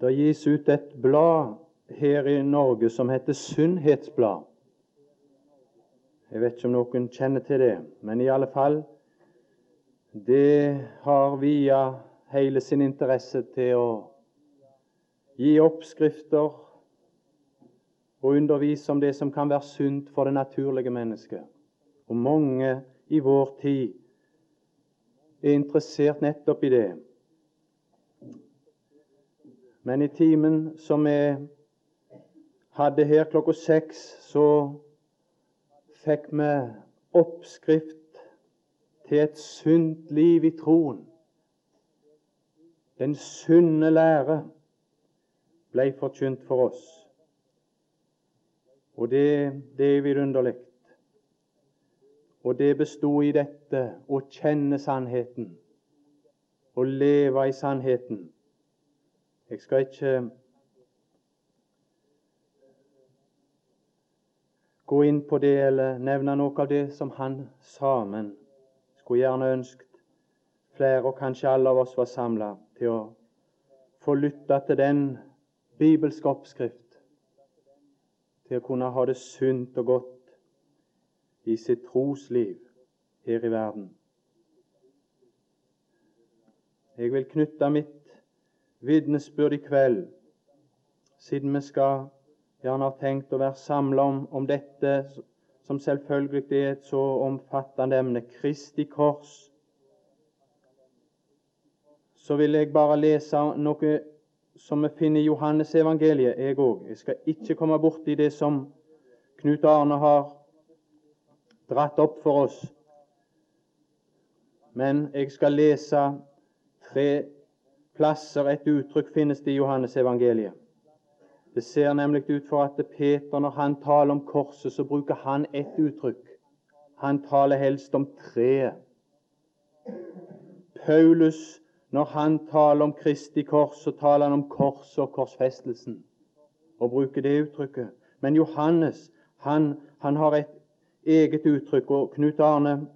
Det gis ut et blad her i Norge som heter Sunnhetsblad. Jeg vet ikke om noen kjenner til det, men i alle fall Det har via hele sin interesse til å gi oppskrifter og undervise om det som kan være sunt for det naturlige mennesket. Og mange i vår tid er interessert nettopp i det. Men i timen som vi hadde her klokka seks, så fikk vi oppskrift til et sunt liv i troen. Den sunne lære ble forkynt for oss. Og det, det er vidunderlig. Og det bestod i dette å kjenne sannheten, å leve i sannheten. Jeg skal ikke gå inn på det eller nevne noe av det som han sa, men skulle gjerne ønsket flere, og kanskje alle av oss, var samla til å få lytte til den bibelske oppskrift, til å kunne ha det sunt og godt i sitt trosliv her i verden. Jeg vil knytte mitt vitnesbyrd i kveld, siden vi skal gjerne har tenkt å være samla om, om, dette, som selvfølgelig er et så omfattende emne, Kristi kors. Så vil jeg bare lese noe som vi finner i Johannes evangeliet, jeg òg. Jeg skal ikke komme borti det som Knut Arne har dratt opp for oss. Men jeg skal lese tre plasser et uttrykk finnes det i Johannes evangeliet. Det ser nemlig ut for at Peter, når han taler om korset, så bruker han ett uttrykk. Han taler helst om treet. Paulus, når han taler om Kristi kors, så taler han om korset og korsfestelsen og bruker det uttrykket. Men Johannes han, han har et eget uttrykk. Og Knut Arne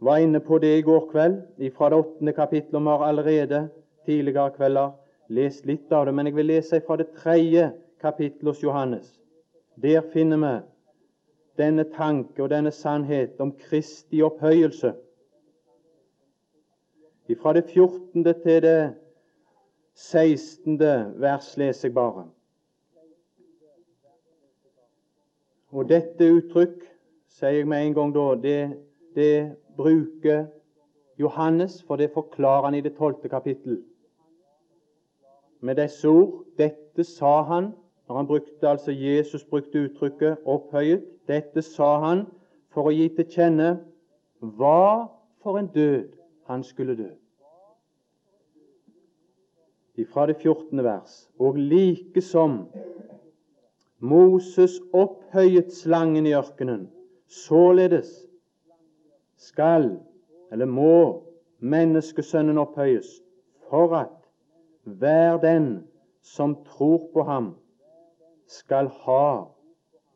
var inne på det i går kveld fra det åttende kapittelet. Vi har allerede tidligere kvelder lest litt av det, men jeg vil lese fra det tredje kapittelet hos Johannes. Der finner vi denne tanke og denne sannhet om Kristi opphøyelse. Fra det 14. til det 16. vers leser jeg bare. Og dette uttrykk, sier jeg med en gang da, det, det bruker Johannes, for det forklarer han i det tolvte kapittel. Med disse ord Dette sa han når han brukte, altså Jesus brukte uttrykket 'opphøyet'. Dette sa han for å gi til kjenne hva for en død han skulle dø. Fra det 14. vers. Og like som Moses opphøyet slangen i ørkenen. Således skal, eller må, menneskesønnen opphøyes, for at hver den som tror på ham, skal ha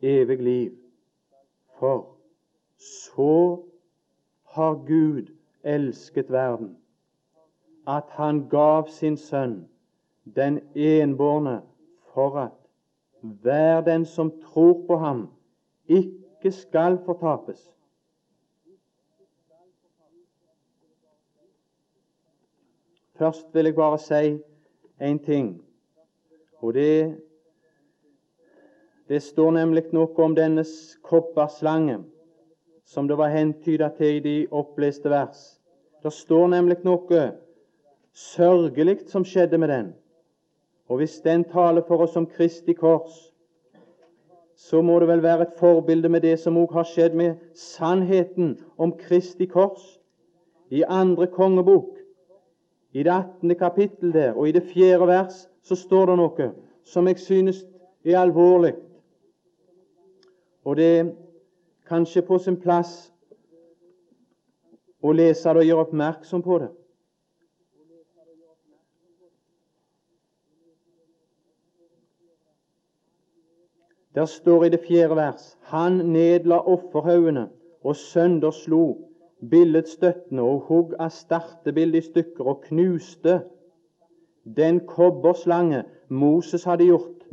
evig liv. For så har Gud elsket verden, at han gav sin sønn, den enbårne, for at hver den som tror på ham, ikke skal fortapes. Først vil jeg bare si en ting. Og det, det står nemlig noe om denne kopperslange, som det var hentyda til i de oppleste vers. Det står nemlig noe sørgelig som skjedde med den. Og hvis den taler for oss om Kristi kors, så må det vel være et forbilde med det som òg har skjedd med sannheten om Kristi kors. I andre kongebok, i det 18. kapittel der, og i det fjerde vers, så står det noe som jeg synes er alvorlig. Og det er kanskje på sin plass å lese det og gjøre oppmerksom på det. Der står i det fjerde vers Han nedla offerhaugene og sønderslo billedstøttene og hogg astartebildet i stykker og knuste den kobberslange Moses hadde gjort.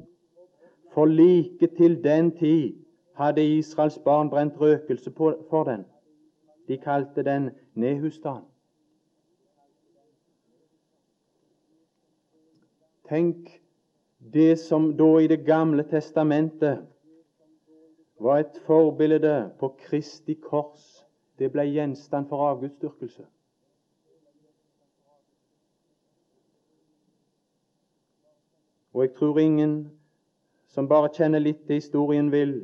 For like til den tid hadde Israels barn brent røkelse for den. De kalte den Nehustan. Tenk det som da i Det gamle testamentet var et forbilde på Kristi kors. Det ble gjenstand for avgudsdyrkelse. Og jeg tror ingen som bare kjenner litt til historien, vil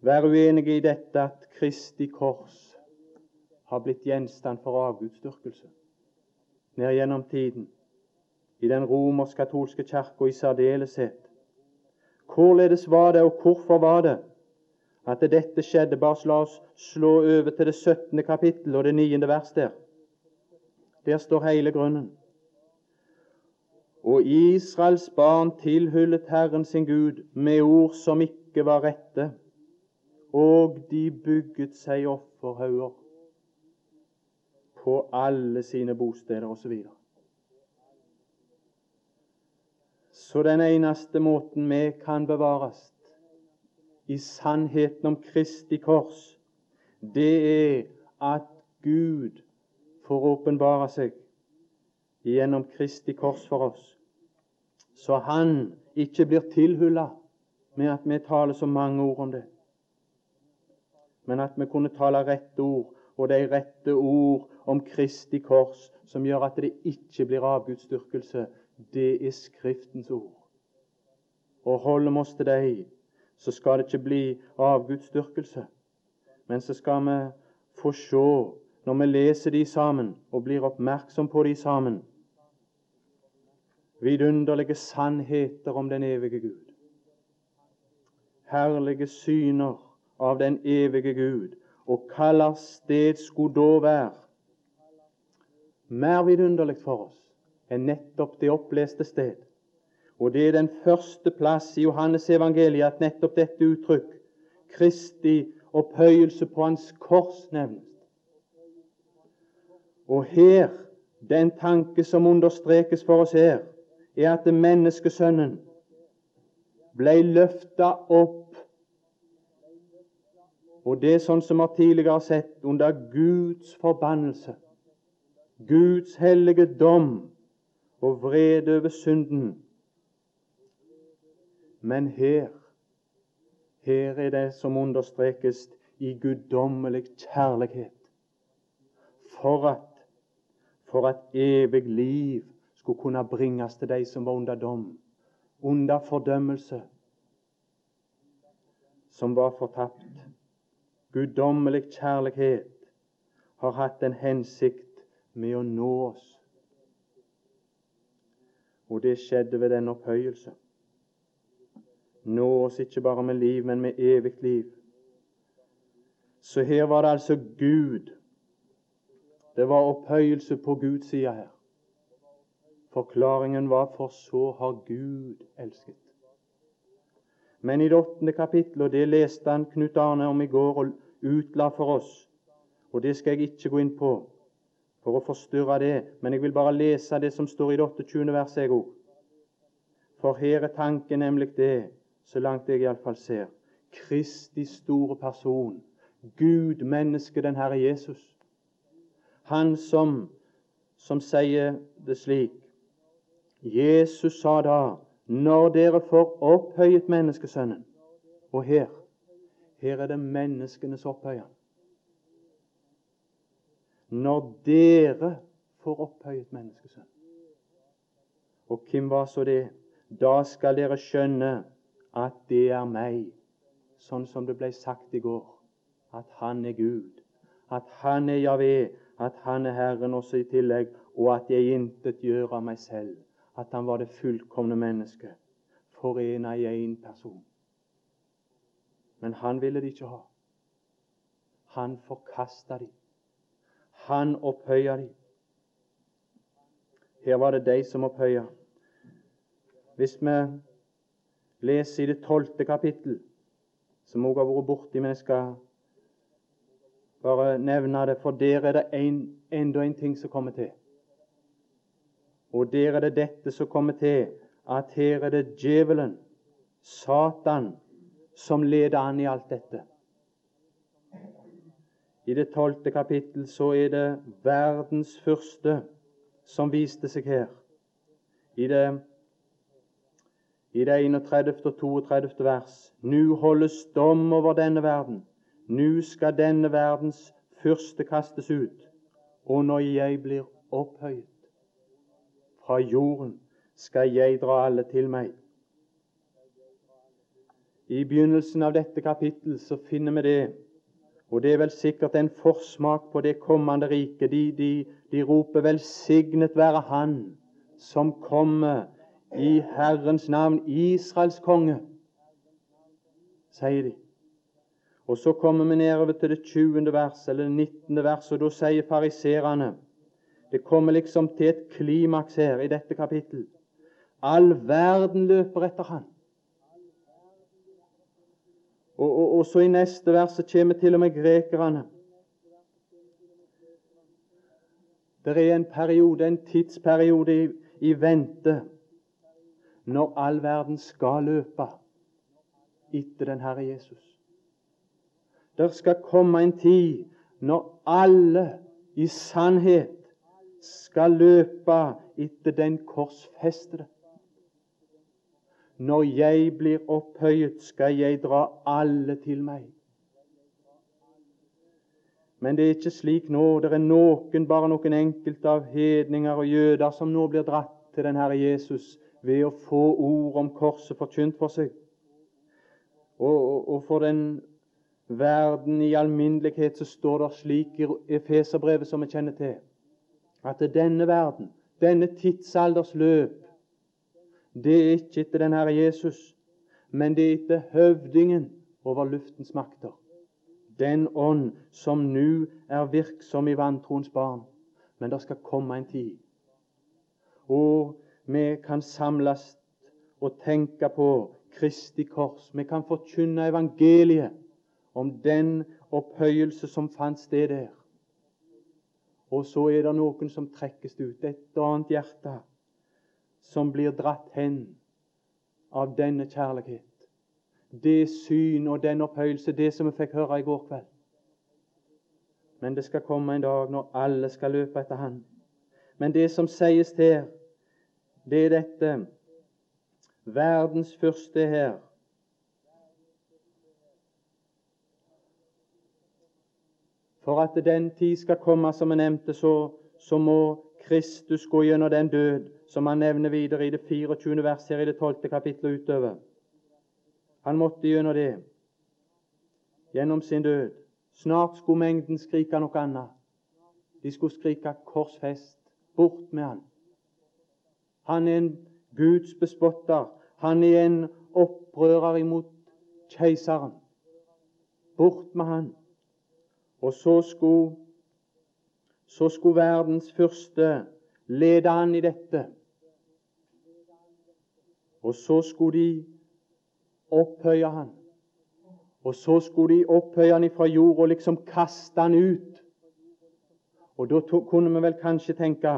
være uenige i dette at Kristi kors har blitt gjenstand for avgudsdyrkelse ned gjennom tiden, i den romersk-katolske kirka i særdeleshet. Hvorledes var det, og hvorfor var det, at dette skjedde? Bare la oss slå over til det 17. kapittel og det 9. vers der. Der står hele grunnen. Og Israels barn tilhyllet Herren sin Gud med ord som ikke var rette, og de bygget seg offerhauger på alle sine bosteder osv. Så, så den eneste måten vi kan bevares i sannheten om Kristi kors, det er at Gud får åpenbare seg gjennom Kristi kors for oss, så Han ikke blir tilhulla med at vi taler så mange ord om det, men at vi kunne tale rette ord, og de rette ord om Kristi kors, som gjør at det ikke blir avgudsdyrkelse. Det er Skriftens ord. Og holder vi oss til dem, så skal det ikke bli avgudsdyrkelse. Men så skal vi få se, når vi leser de sammen og blir oppmerksom på de sammen, vidunderlige sannheter om den evige Gud. Herlige syner av den evige Gud. Og hva sted skulle da være mer vidunderlig for oss enn nettopp det oppleste sted? Og det er den første plass i Johannes evangeliet at nettopp dette uttrykk, Kristi opphøyelse på Hans kors, nevnes. Og her, den tanke som understrekes for oss her, er at menneskesønnen ble løfta opp. Og det er sånn som vi tidligere har sett, under Guds forbannelse, Guds hellige dom og vrede over synden. Men her, her er det som understrekes i guddommelig kjærlighet. For at, for at evig liv skulle kunne bringes til de som var under dom, under fordømmelse, som var fortapt. Guddommelig kjærlighet har hatt en hensikt med å nå oss. Og det skjedde ved den opphøyelse. Nå oss ikke bare med liv, men med evig liv. Så her var det altså Gud. Det var opphøyelse på Guds side her. Forklaringen var for så har Gud elsket. Men i det åttende kapittelet, og det leste han Knut Arne om i går og utla for oss, og det skal jeg ikke gå inn på for å forstyrre det, men jeg vil bare lese det som står i det 28. verset. jeg òg. For her er tanken nemlig det, så langt jeg iallfall ser, Kristi store person, Gud, menneske, den Herre Jesus. Han som, som sier det slik Jesus sa da, når dere får opphøyet menneskesønnen Og her her er det menneskenes opphøyer. Når dere får opphøyet menneskesønnen. Og hvem var så det? Da skal dere skjønne at det er meg, sånn som det ble sagt i går, at Han er Gud, at Han er Javé, at Han er Herren også i tillegg, og at jeg intet gjør av meg selv at han var det fullkomne mennesket, forena i én person. Men han ville de ikke ha. Han forkasta de. Han opphøya de. Her var det de som opphøya. Hvis vi leser i det tolvte kapittel, som også har vært borti, men jeg skal bare nevne det, for der er det en, enda en ting som kommer til. Og der er det dette som kommer til, at her er det djevelen, Satan, som leder an i alt dette. I det tolvte kapittel så er det verdens første som viste seg her. I det, i det 31. og 32. vers. Nu holdes dom over denne verden. Nu skal denne verdens fyrste kastes ut. Og når jeg blir opphøyet fra jorden, skal jeg dra alle til meg. I begynnelsen av dette kapittel så finner vi det og det er vel sikkert en forsmak på det kommende riket. De, de, de roper 'velsignet være Han som kommer i Herrens navn, Israels konge', sier de. Og Så kommer vi nedover til det 20. vers, eller det 19. vers, og da sier fariserene Det kommer liksom til et klimaks her i dette kapittel. All verden løper etter han. Og, og, og, så i neste vers så kommer til og med grekerne. Det er en periode, en tidsperiode i, i vente når all verden skal løpe etter den Herre Jesus. Der skal komme en tid når alle i sannhet skal løpe etter den korsfestede. Når jeg blir opphøyet, skal jeg dra alle til meg. Men det er ikke slik nå. Det er noen, bare noen enkelte av hedninger og jøder som nå blir dratt til den Herre Jesus ved å få ord om korset forkynt for seg. Og, og, for den verden i alminnelighet så står det slik i Efeserbrevet som vi kjenner til, at denne verden, denne tidsalders løp, det er ikke etter den Herre Jesus, men det er etter høvdingen over luftens makter. Den ånd som nå er virksom i vantroens barn. Men det skal komme en tid. Og vi kan samles og tenke på Kristi kors. Vi kan forkynne evangeliet om den opphøyelse som fant sted der. Og så er det noen som trekkes ut. Et annet hjerte som blir dratt hen av denne kjærlighet. Det syn og den opphøyelse, det som vi fikk høre i går kveld. Men det skal komme en dag når alle skal løpe etter Han. Men det som sies her, det er dette Verdens første her. For at den tid skal komme, som jeg nevnte, så, så må Kristus gå gjennom den død som han nevner videre i det 24. vers her i det 12. kapittelet utover. Han måtte gjennom det, gjennom sin død. Snart skulle mengden skrike noe annet. De skulle skrike 'korsfest'. Bort med han. Han er en Guds bespotter. Han er en opprører imot keiseren. Bort med han. Og så skulle, så skulle verdens første lede han i dette. Og så skulle de opphøye han. Og så skulle de opphøye han fra jord og liksom kaste han ut. Og da kunne vi vel kanskje tenke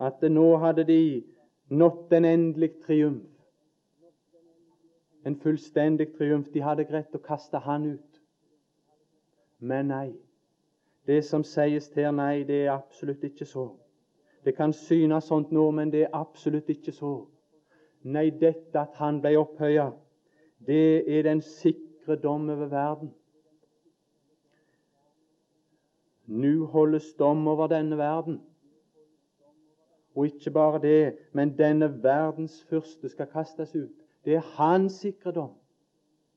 at nå hadde de nådd en endelig triumf. En fullstendig triumf. De hadde greit å kaste han ut. Men nei. Det som sies her, nei, det er absolutt ikke så. Det kan synes sånt nå, men det er absolutt ikke så. Nei, dette at han ble opphøya, det er den sikre dom over verden. Nå holdes dom over denne verden. Og ikke bare det, men denne verdens fyrste skal kastes ut. Det er hans sikre dom.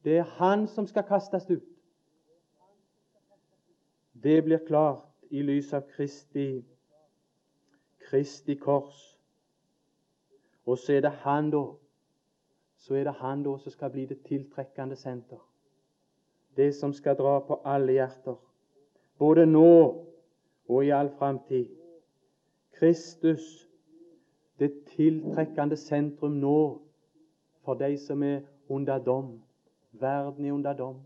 Det er han som skal kastes ut. Det blir klart i lys av Kristi, Kristi kors. Og så er det han da så er det han da som skal bli det tiltrekkende senter. Det som skal dra på alle hjerter, både nå og i all framtid. Kristus, det tiltrekkende sentrum nå for de som er under dom. Verden er under dom.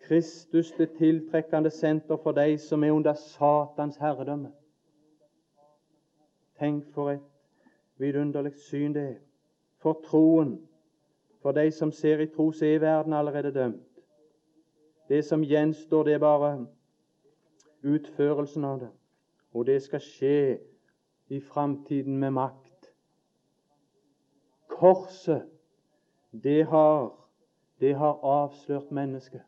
Kristus, det tiltrekkende senter for de som er under Satans herredømme. Tenk for et vidunderlig syn det er. For troen, for de som ser i tro, så er verden allerede dømt. Det som gjenstår, det er bare utførelsen av det. Og det skal skje i framtiden med makt. Korset, det har, det har avslørt mennesket.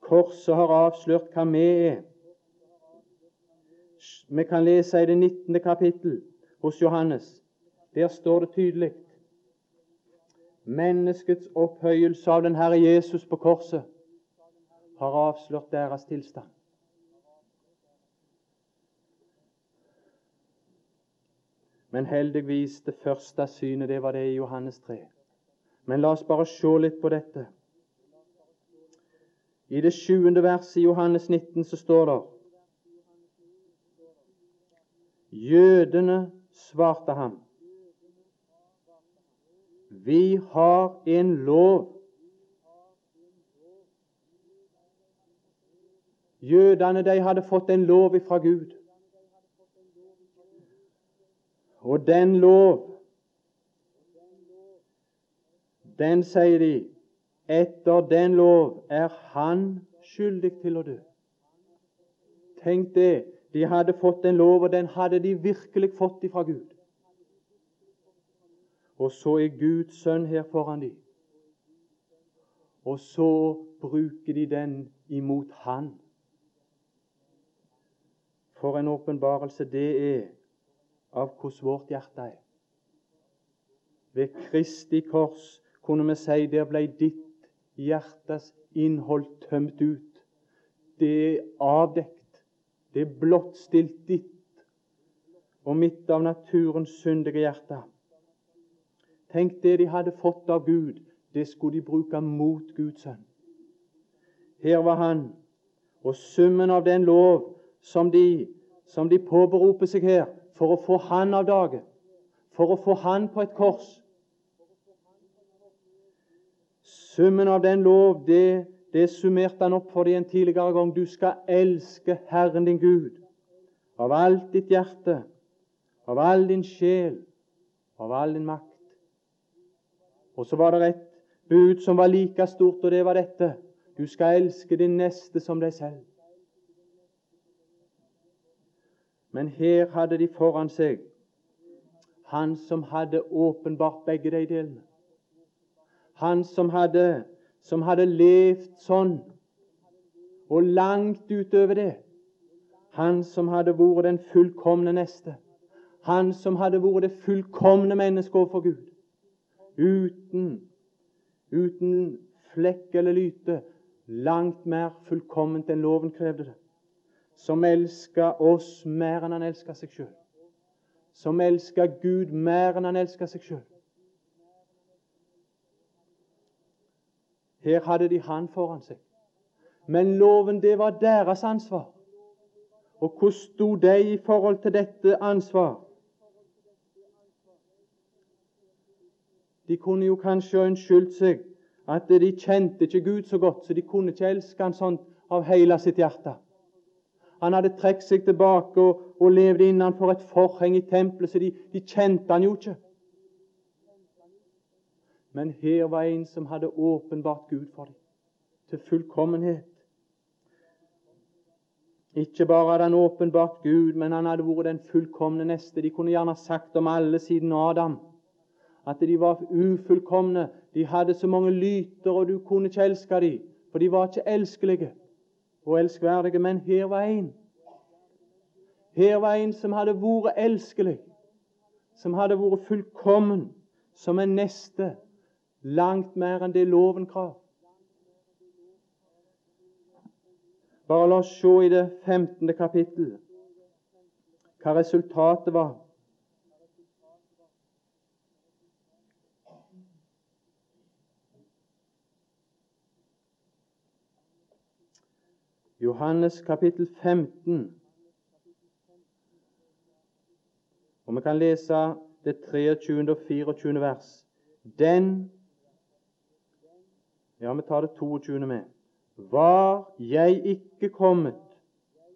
Korset har avslørt hva vi er. Vi kan lese i det 19. kapittel hos Johannes. Der står det tydelig Menneskets opphøyelse av den Herre Jesus på korset har avslørt deres tilstand. Men heldigvis, det første synet, det var det i Johannes 3. Men la oss bare se litt på dette. I det sjuende verset i Johannes 19 så står det Jødene svarte ham. Vi har en lov. Jødene de hadde fått en lov fra Gud. Og den lov, den, sier de, etter den lov er han skyldig til å dø. Tenk det. De hadde fått en lov, og den hadde de virkelig fått ifra Gud. Og så er Guds sønn her foran dem. Og så bruker de den imot Han. For en åpenbarelse det er av hvordan vårt hjerte er. Ved Kristi kors kunne vi si der ble ditt hjertes innhold tømt ut. Det er avdekt. Det er blottstilt ditt og midt av naturens syndige hjerte. Tenk det de hadde fått av Gud, det skulle de bruke mot Guds sønn. Her var han, og summen av den lov som de, som de påberoper seg her, for å få Han av dage, for å få Han på et kors. Summen av den lov, det, det summerte han opp for deg en tidligere gang. Du skal elske Herren din Gud av alt ditt hjerte, av all din sjel, av all din makt. Og så var det et bud som var like stort, og det var dette. Du skal elske din neste som deg selv. Men her hadde de foran seg han som hadde åpenbart begge de delene. Han som hadde, som hadde levd sånn, og langt utover det. Han som hadde vært den fullkomne neste. Han som hadde vært det fullkomne mennesket overfor Gud. Uten, uten flekk eller lyte. Langt mer fullkomment enn loven krevde det som elska oss mer enn han elska seg sjøl. Som elska Gud mer enn han elska seg sjøl. Her hadde de Han foran seg. Men loven, det var deres ansvar. Og hvordan sto de i forhold til dette ansvar? De kunne jo kanskje ha unnskyldt seg at de kjente ikke Gud så godt, så de kunne ikke elske Han sånn av hele sitt hjerte. Han hadde trukket seg tilbake og, og levde innenfor et forheng i tempelet, så de, de kjente han jo ikke. Men her var en som hadde åpenbart Gud for dem, til fullkommenhet. Ikke bare hadde han åpenbart Gud, men han hadde vært den fullkomne neste. De kunne gjerne sagt om alle siden Adam at de var ufullkomne. De hadde så mange lyter, og du kunne ikke elske dem, for de var ikke elskelige og elskverdige, men her var en. Her var en som hadde vært elskelig, som hadde vært fullkommen, som en neste, langt mer enn det loven krav. Bare la oss se i det 15. kapittel hva resultatet var. Johannes kapittel 15. Og Vi kan lese det 23. og 24. vers. Den Ja, vi tar det 22. med. Var jeg ikke kommet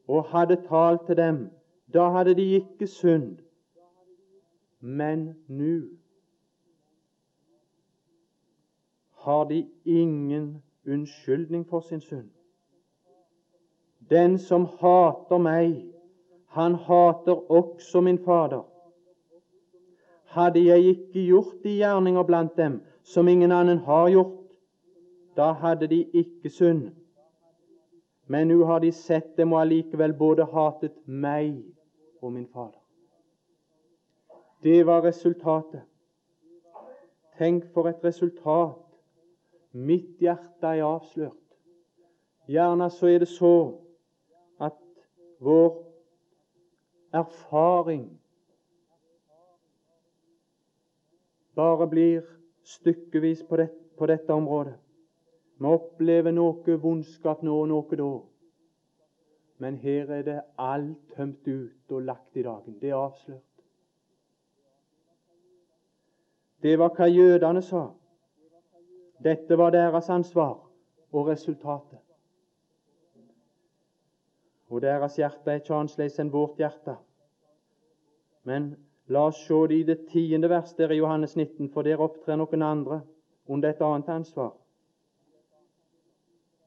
og hadde talt til dem, da hadde de ikke synd. men nå har de ingen unnskyldning for sin synd. Den som hater meg, han hater også min Fader. Hadde jeg ikke gjort de gjerninger blant dem som ingen annen har gjort, da hadde de ikke synd. Men nå har de sett dem og allikevel både hatet meg og min Fader. Det var resultatet. Tenk for et resultat. Mitt hjerte er avslørt. Gjerne så er det så vår erfaring bare blir stykkevis på, det, på dette området. Vi opplever noe vondskap nå og noe da. Men her er det alt tømt ut og lagt i dagen. Det er avslørt. Det var hva jødene sa. Dette var deres ansvar og resultatet. Og deres hjerte er ikke annerledes enn vårt hjerte. Men La oss se det i det tiende vers der i Johannes 19, for der opptrer noen andre under et annet ansvar.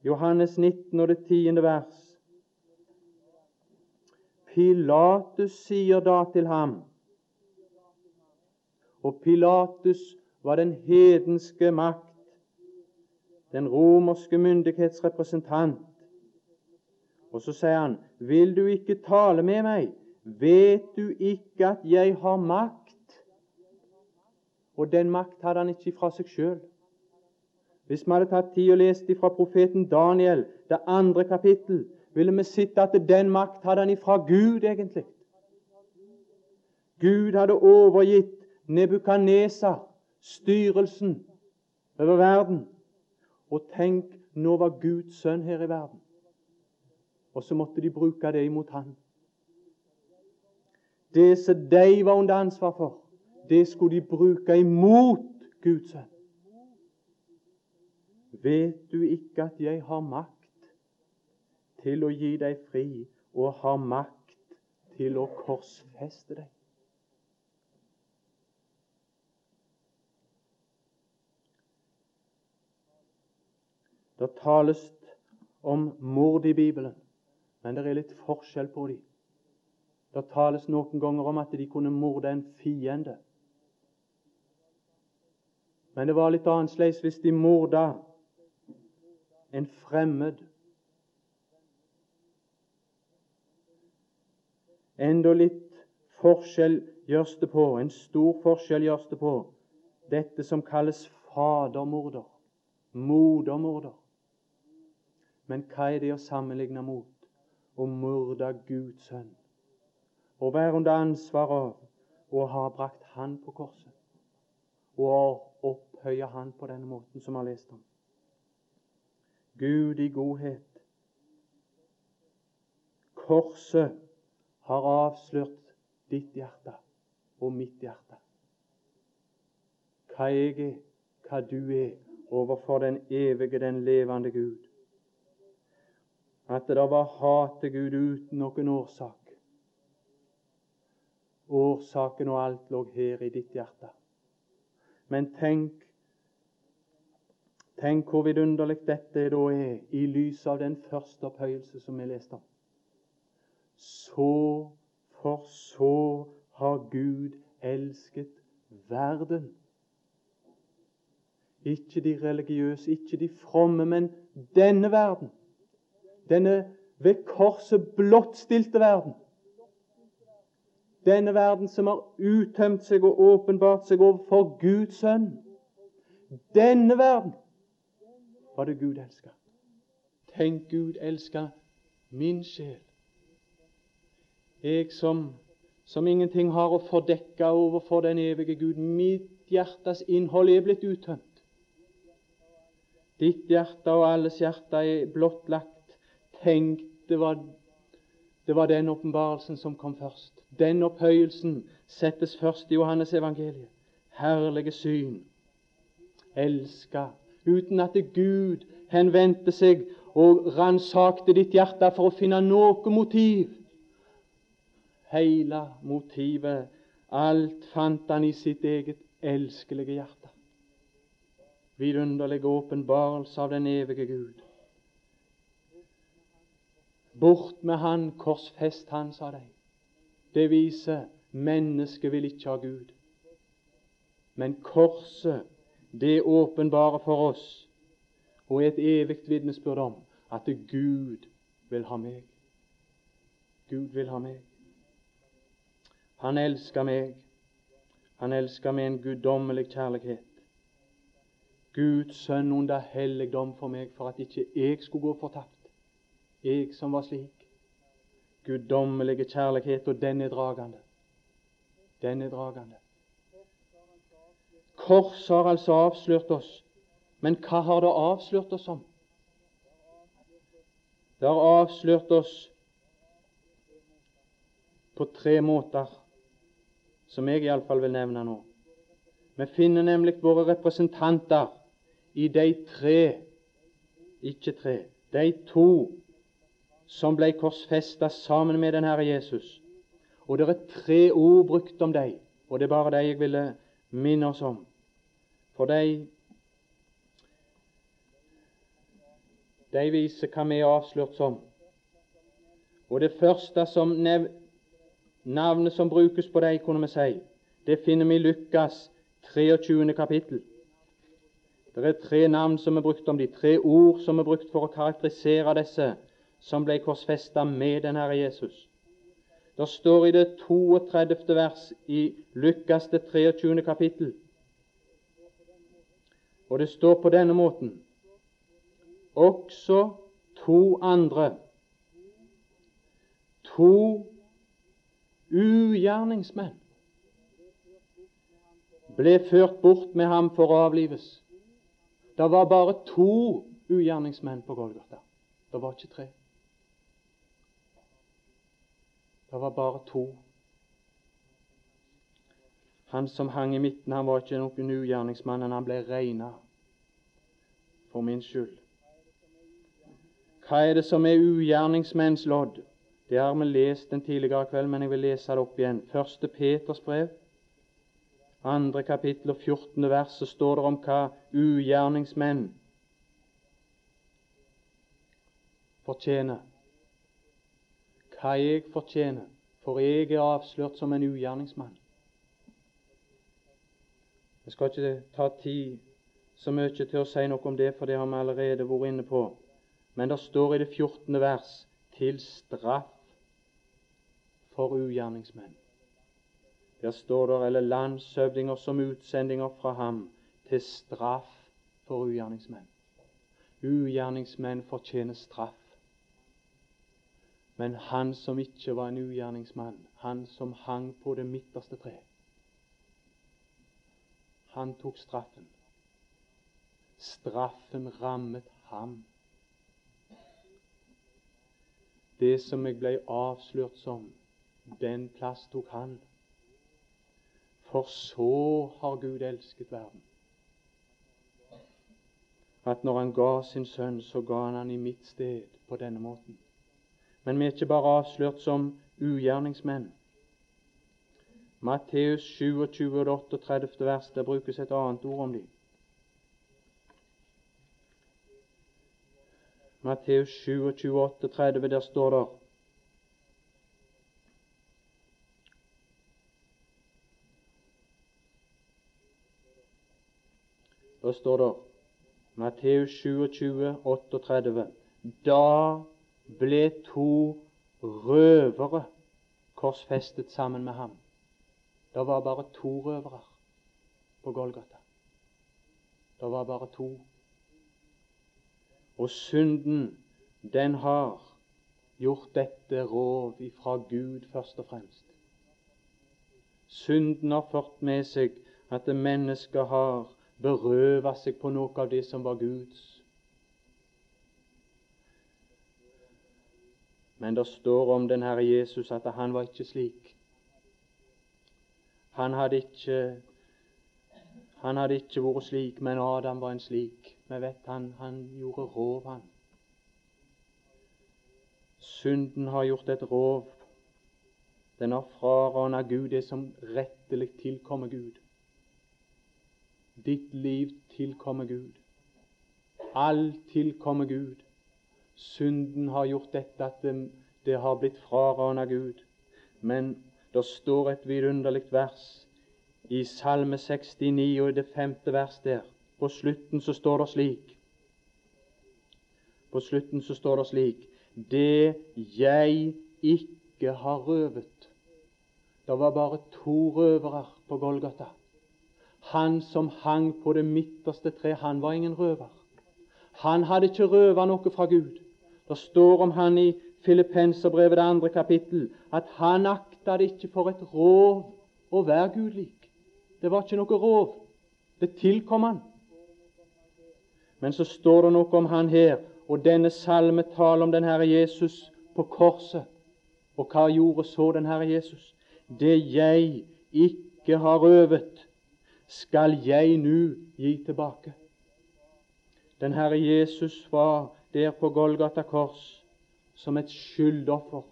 Johannes 19 og det tiende vers. Pilatus sier da til ham Og Pilatus var den hedenske makt, den romerske myndighetsrepresentant. Og så sier han, 'Vil du ikke tale med meg?' Vet du ikke at jeg har makt? Og den makt hadde han ikke fra seg sjøl. Hvis vi hadde tatt tid og lest fra profeten Daniel, det andre kapittel, ville vi sett at den makt hadde han ifra Gud, egentlig. Gud hadde overgitt Nebukadnesa styrelsen over verden. Og tenk, nå var Guds sønn her i verden. Og så måtte de bruke det imot han. Det som de var under ansvar for, det skulle de bruke imot Guds sønn. Vet du ikke at jeg har makt til å gi deg fri, og har makt til å korsfeste deg? Det tales om mord i Bibelen, men det er litt forskjell på dem. Det tales noen ganger om at de kunne morde en fiende. Men det var litt annerledes hvis de morda en fremmed. Enda litt forskjell gjøres det på, en stor forskjell gjøres det på dette som kalles fadermorder, modermorder. Men hva er det å sammenligne mot? Å morde Guds sønn og være under ansvar av å ha brakt Han på korset og å opphøye Han på denne måten som vi har lest om. Gud i godhet. Korset har avslørt ditt hjerte og mitt hjerte. Hva jeg er, hva du er, overfor den evige, den levende Gud. At det var hat til Gud uten noen årsak. Årsaken og alt lå her i ditt hjerte. Men tenk Tenk hvor vidunderlig dette da er i lys av den første opphøyelse som vi leste om. Så, for så har Gud elsket verden. Ikke de religiøse, ikke de fromme, men denne verden. Denne ved korset blottstilte verden. Denne verden som har uttømt seg og åpenbart seg overfor Guds sønn. Denne verden var det Gud elska. Tenk, Gud elska min sjel. Jeg som, som ingenting har å fordekke overfor den evige Gud. Mitt hjertes innhold er blitt uttømt. Ditt hjerte og alles hjerte er blottlagt. Tenk, det var, det var den åpenbarelsen som kom først. Den opphøyelsen settes først i Johannes evangeliet. Herlige syn. Elska. Uten at Gud henvendte seg og ransakte ditt hjerte for å finne noe motiv. Hele motivet Alt fant han i sitt eget elskelige hjerte. Vidunderlig åpenbarelse av den evige Gud. Bort med han, korsfest han, sa de. Det viser mennesket vil ikke ha Gud. Men korset, det åpenbarer for oss og er et evig vitnesbyrd om at Gud vil ha meg. Gud vil ha meg. Han elsker meg. Han elsker med en guddommelig kjærlighet. Guds sønn under helligdom for meg, for at ikke jeg skulle gå fortapt. Jeg som var slik. Guddommelige kjærlighet, og den er dragende. Den er dragende. Korset har altså avslørt oss. Men hva har det avslørt oss om? Det har avslørt oss på tre måter, som jeg iallfall vil nevne nå. Vi finner nemlig våre representanter i de tre, ikke tre, de to som ble korsfesta sammen med den Herre Jesus. Og det er tre ord brukt om dem, og det er bare dem jeg ville minne oss om. For de de viser hva vi er avslørt som. Og det første som nev navnet som brukes på dem, kunne vi si, det finner vi i Lukas 23. kapittel. Det er tre navn som er brukt om de, tre ord som er brukt for å karakterisere disse som ble korsfesta med den Herre Jesus. Det står i det 32. vers i Lukas det 23. kapittel, og det står på denne måten også to andre. To ugjerningsmenn ble ført bort med ham for å avlives. Det var bare to ugjerningsmenn på Golgata. Det var ikke tre. Det var bare to. Han som hang i midten, han var ikke noen ugjerningsmann, men han ble regna for min skyld. Hva er det som er ugjerningsmenns lodd? Det har vi lest en tidligere kveld, men jeg vil lese det opp igjen. Første Peters brev, andre kapittel og 14. vers, så står det om hva ugjerningsmenn fortjener. Hva jeg fortjener, for jeg er avslørt som en ugjerningsmann. Jeg skal ikke ta tid så mye til å si noe om det, for det har vi allerede vært inne på. Men det står i det 14. vers til straff for ugjerningsmenn. Der står det eller landshøvdinger som utsendinger fra ham til straff for ugjerningsmenn. Ugjerningsmenn fortjener straff. Men han som ikke var en ugjerningsmann, han som hang på det midterste treet, han tok straffen. Straffen rammet ham. Det som jeg ble avslørt som, den plass tok han. For så har Gud elsket verden. At når han ga sin sønn, så ga han han i mitt sted på denne måten. Men vi er ikke bare avslørt som ugjerningsmenn. Matteus 27, 38 vers, der brukes et annet ord om dem. Matteus 27, 30, der står det Da står det Matteus 27, 38. Da ble to røvere korsfestet sammen med ham. Det var bare to røvere på Golgata. Det var bare to. Og synden, den har gjort dette rov ifra Gud først og fremst. Synden har ført med seg at mennesket har berøva seg på noe av det som var Guds. Men det står om den Herre Jesus at han var ikke slik. Han hadde ikke, han hadde ikke vært slik, men Adam var en slik. Vi vet han, han gjorde rov, han. Synden har gjort et rov Den har frarana Gud det som rettelig tilkommer Gud. Ditt liv tilkommer Gud. Alt tilkommer Gud. Synden har gjort dette at det, det har blitt frarana Gud. Men det står et vidunderlig vers i Salme 69 og det femte vers der. På slutten så står det slik På slutten så står det slik Det jeg ikke har røvet. Det var bare to røvere på Golgata. Han som hang på det midterste tre, han var ingen røver. Han hadde ikke røva noe fra Gud. Det står om han i Filippenserbrevet, det andre kapittel, at han akta det ikke for et rov å være gudlik. Det var ikke noe rov. Det tilkom han. Men så står det noe om han her, og denne salme taler om den Herre Jesus på korset. Og hva gjorde så den Herre Jesus? Det jeg ikke har røvet, skal jeg nu gi tilbake. Den Herre Jesus var der på Golgata kors som et skyldoffer.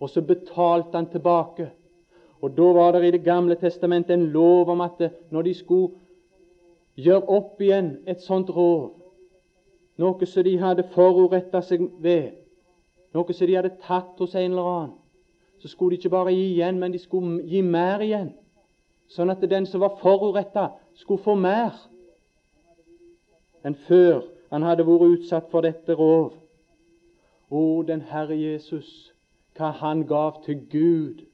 Og så betalte han tilbake. Og Da var det i Det gamle testamentet en lov om at når de skulle gjøre opp igjen et sånt rov, noe som de hadde foruretta seg ved, noe som de hadde tatt hos en eller annen, så skulle de ikke bare gi igjen, men de skulle gi mer igjen. Sånn at den som var foruretta, skulle få mer enn før han hadde vært utsatt for dette rov. O, den Herre Jesus, hva han gav til Gud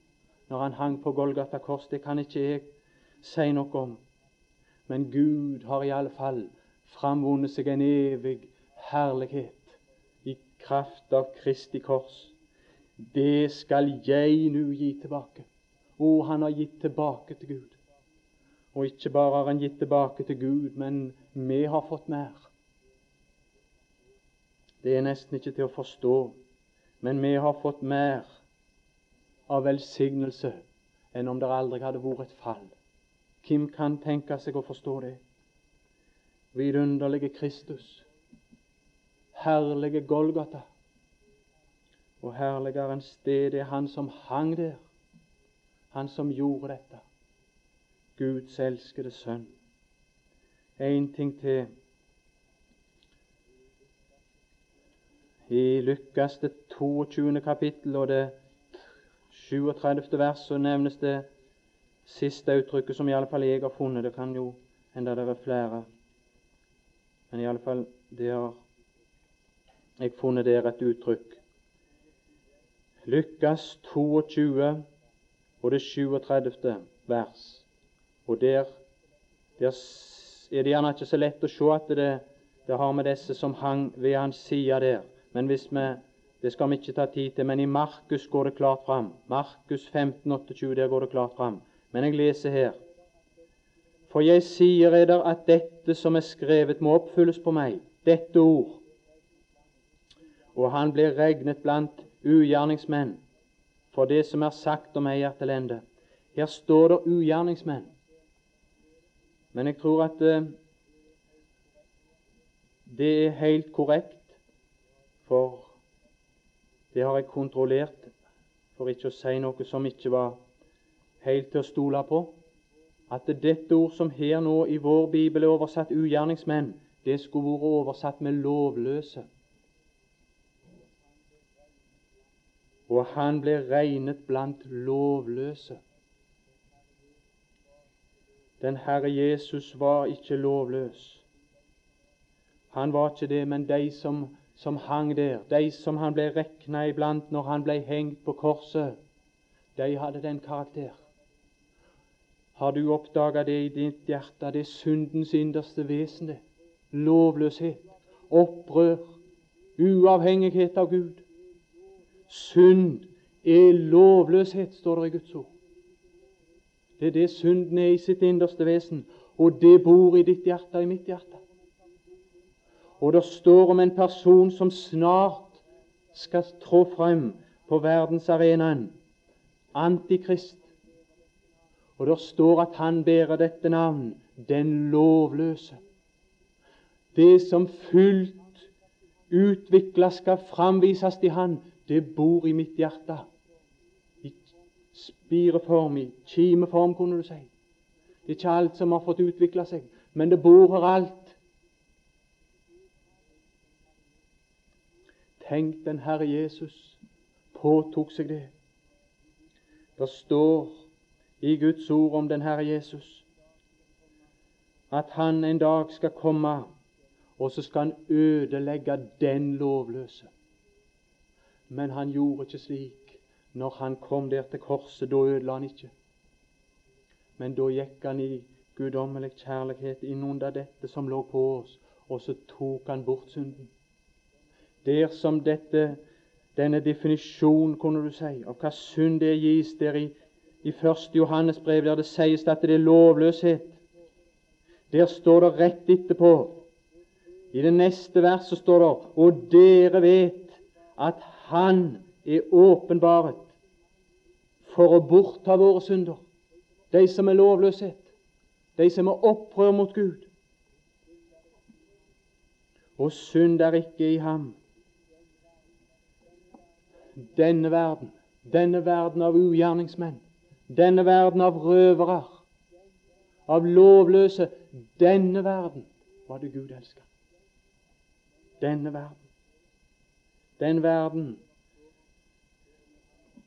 når han hang på Golgata kors, det kan ikke jeg si noe om. Men Gud har i alle fall framvunnet seg en evig herlighet i kraft av Kristi kors. Det skal jeg nå gi tilbake. Å, han har gitt tilbake til Gud. Og ikke bare har han gitt tilbake til Gud, men vi har fått mer. Det er nesten ikke til å forstå. Men vi har fått mer av velsignelse enn om det aldri hadde vært et fall. Hvem kan tenke seg å forstå det? Vidunderlige Kristus, herlige Golgata. Og herligere enn sted er Han som hang der, Han som gjorde dette. Guds elskede sønn. Én ting til I Lukas det 22. kapittel og det 37. vers så nevnes det siste uttrykket som i alle fall jeg har funnet. Det kan jo hende det er flere. Men i alle fall det har jeg funnet der et uttrykk. Lukas 22 og det 37. vers. Og der, der er det gjerne ikke så lett å se at det, det har med disse som hang ved hans side der. Men hvis vi det skal vi ikke ta tid til, men i Markus går det klart fram. Markus 15, 28, der går det klart fram. Men jeg leser her. For jeg sier eder at dette som er skrevet, må oppfylles på meg, dette ord. Og han blir regnet blant ugjerningsmenn, for det som er sagt om meg, er til ende. Her står det ugjerningsmenn. Men jeg tror at uh, det er helt korrekt for det har jeg kontrollert, for ikke å si noe som ikke var helt til å stole på. At dette ord som her nå i vår bibel er oversatt 'ugjerningsmenn', det skulle vært oversatt med 'lovløse'. Og han ble regnet blant lovløse. Den Herre Jesus var ikke lovløs. Han var ikke det, men de som som hang der, de som han ble regna iblant når han ble hengt på korset, de hadde den karakter. Har du oppdaga det i ditt hjerte? Det syndens innerste vesen, det. Lovløshet, opprør, uavhengighet av Gud. Synd er lovløshet, står det i Guds ord. Det er det synden er i sitt innerste vesen, og det bor i ditt hjerte i mitt hjerte. Og det står om en person som snart skal trå frem på verdensarenaen. Antikrist. Og det står at han bærer dette navn den lovløse. Det som fullt utvikla skal framvises til han, det bor i mitt hjerte. I spireform, i kimeform, kunne du si. Det er ikke alt som har fått utvikla seg, men det bor her alt. Tenk, den Herre Jesus påtok seg det. Det står i Guds ord om den Herre Jesus at han en dag skal komme, og så skal han ødelegge den lovløse. Men han gjorde ikke slik. Når han kom der til korset, da ødela han ikke. Men da gikk han i guddommelig kjærlighet inn under dette som lå på oss, og så tok han bort synden. Der som dette, denne definisjonen, kunne du si, av hva synd det gis der i, i 1. Johannes brev, der det sies at det er lovløshet. Der står det rett etterpå. I det neste verset står det Og dere vet at Han er åpenbaret for å bortta våre synder. De som er lovløshet, de som er opprør mot Gud. Og synd er ikke i ham. Denne verden, denne verden av ugjerningsmenn, denne verden av røvere, av lovløse, denne verden var det Gud elska. Denne verden. Den verden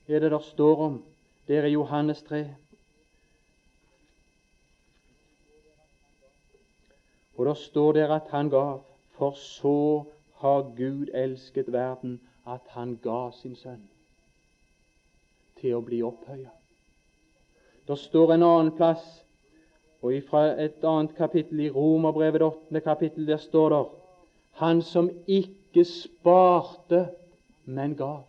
er det der står om der er Johannes 3. Og der står der at han gav, for så har Gud elsket verden at han ga sin sønn til å bli opphøya. Det står en annen plass og fra et annet kapittel i Romerbrevet, det åttende kapittel, der står det Han som ikke sparte, men gav.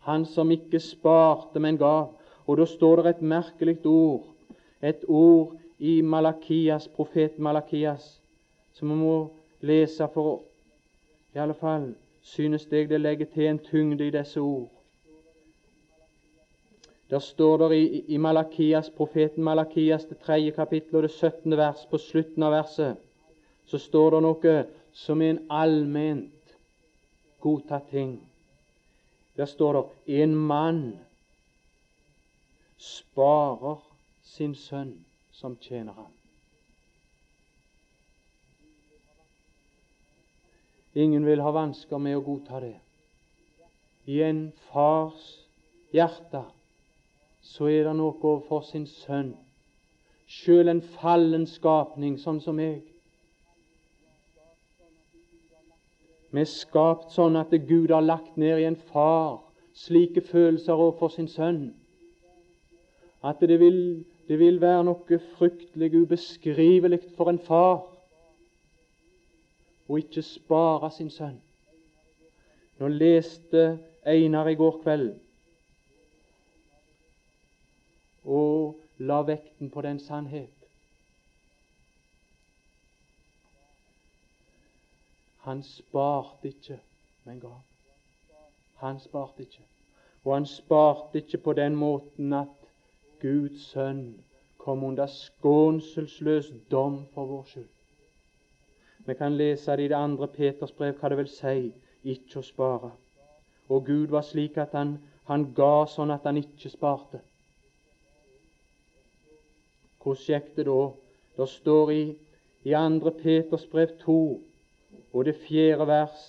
Han som ikke sparte, men gav. Og da står det et merkelig ord, et ord i Malakias, profeten Malakias, som vi må lese for i alle fall synes jeg det legger til en tyngde i disse ord. Der står det i, i Malakias, profeten Malakias, det tredje kapittel og det 17. vers, på slutten av verset, så står det noe som er en allment godtatt ting. Der står det en mann sparer sin sønn som tjener ham. Ingen vil ha vansker med å godta det. I en fars hjerte så er det noe overfor sin sønn. Sjøl en fallen skapning, sånn som meg. Vi er skapt sånn at Gud har lagt ned i en far slike følelser overfor sin sønn at det vil, det vil være noe fryktelig ubeskrivelig for en far å ikke spare sin sønn. Nå leste Einar i går kveld og la vekten på den sannhet. Han sparte ikke, men gav. Han sparte ikke. Og han sparte ikke på den måten at Guds sønn kom under skånselsløs dom for vår skyld. Vi kan lese det i det andre Peters brev hva det vil si ikke å spare. Og Gud var slik at han, han ga sånn at han ikke sparte. Hvordan gikk det da? Det står i, i 2. Peters brev 2 og det fjerde vers,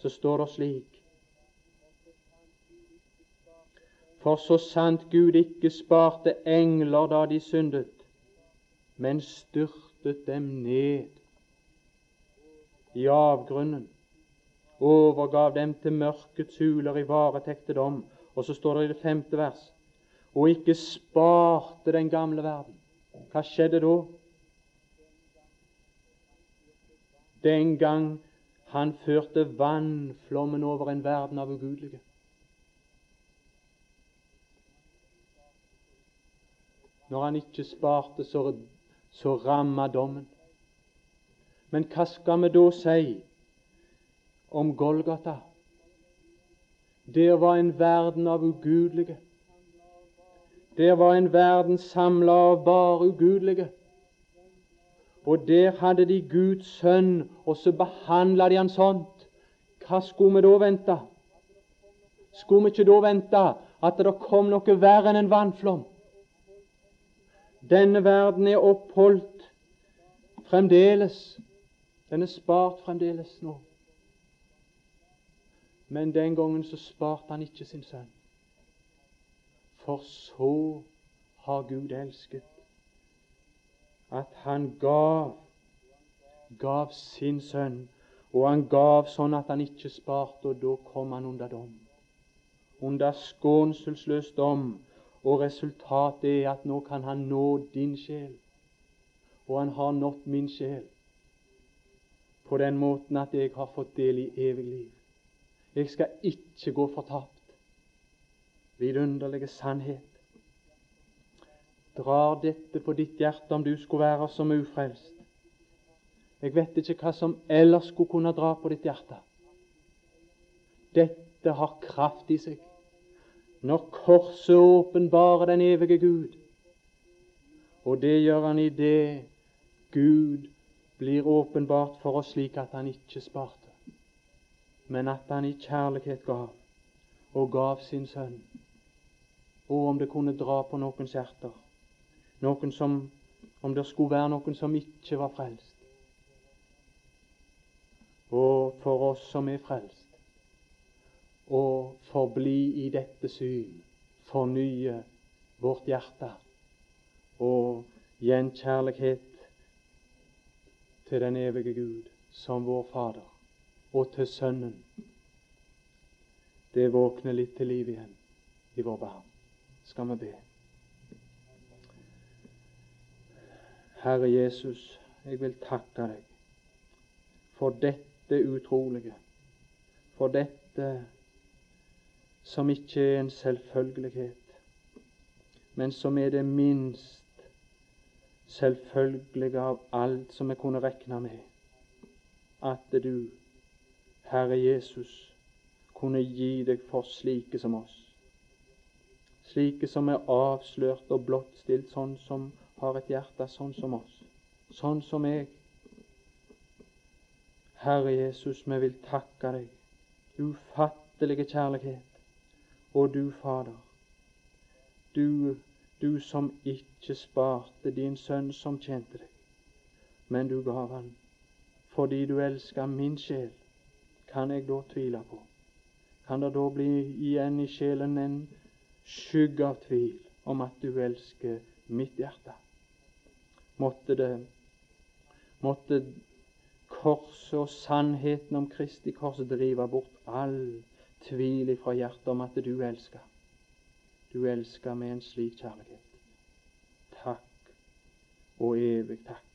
så står det slik For så sant Gud ikke sparte engler da de syndet, men styrtet dem ned i avgrunnen, overgav dem til mørkets huler i varetekte dom. Og så står det i det femte vers og ikke sparte den gamle verden, hva skjedde da? Den gang han førte vannflommen over en verden av ugudelige. Når han ikke sparte, så, så ramma dommen. Men hva skal vi da si om Golgata? Der var en verden av ugudelige. Der var en verden samla av bare ugudelige. Og der hadde de Guds sønn, og så behandla de han sånt. Hva skulle vi da vente? Skulle vi ikke da vente at det kom noe verre enn en vannflom. Denne verden er oppholdt fremdeles. Den er spart fremdeles nå. Men den gangen så sparte han ikke sin sønn. For så har Gud elsket at han gav gav sin sønn, og han gav sånn at han ikke sparte, og da kom han under dom. Under skånselsløs dom, og resultatet er at nå kan han nå din sjel, og han har nådd min sjel på den måten at jeg har fått del i evig liv. Jeg skal ikke gå fortapt. Vidunderlige sannhet. Drar dette på ditt hjerte om du skulle være som ufrelst? Jeg vet ikke hva som ellers skulle kunne dra på ditt hjerte. Dette har kraft i seg. Når korset åpenbarer den evige Gud, og det gjør han i det Gud blir åpenbart for oss slik at han ikke sparte, men at han i kjærlighet gav, og gav sin sønn. Og om det kunne dra på noens hjerter, noen som, om det skulle være noen som ikke var frelst, og for oss som er frelst, å forbli i dette syn, fornye vårt hjerte og gjenkjærlighet til den evige Gud som vår Fader, og til Sønnen. Det våkner litt til liv igjen i vår barn. Skal vi be. Herre Jesus, jeg vil takke deg for dette utrolige, for dette som ikke er en selvfølgelighet, men som er det minst selvfølgelige av alt som vi kunne regne med, at du, Herre Jesus, kunne gi deg for slike som oss. Slike som er avslørt og blottstilt, sånn som har et hjerte sånn som oss. Sånn som jeg, Herre Jesus, vi vil takke deg. Ufattelige kjærlighet. Og du, Fader, du, du som ikke sparte din sønn som tjente deg, men du gav han fordi du elska min sjel. Kan jeg da tvile på? Kan det da bli igjen i sjelen en skygge av tvil om at du elsker mitt hjerte? Måtte det måtte korset og sannheten om Kristi kors drive bort all tvil fra hjertet om at du elsker. Du elsker med en slik kjærlighet. Takk og evig takk.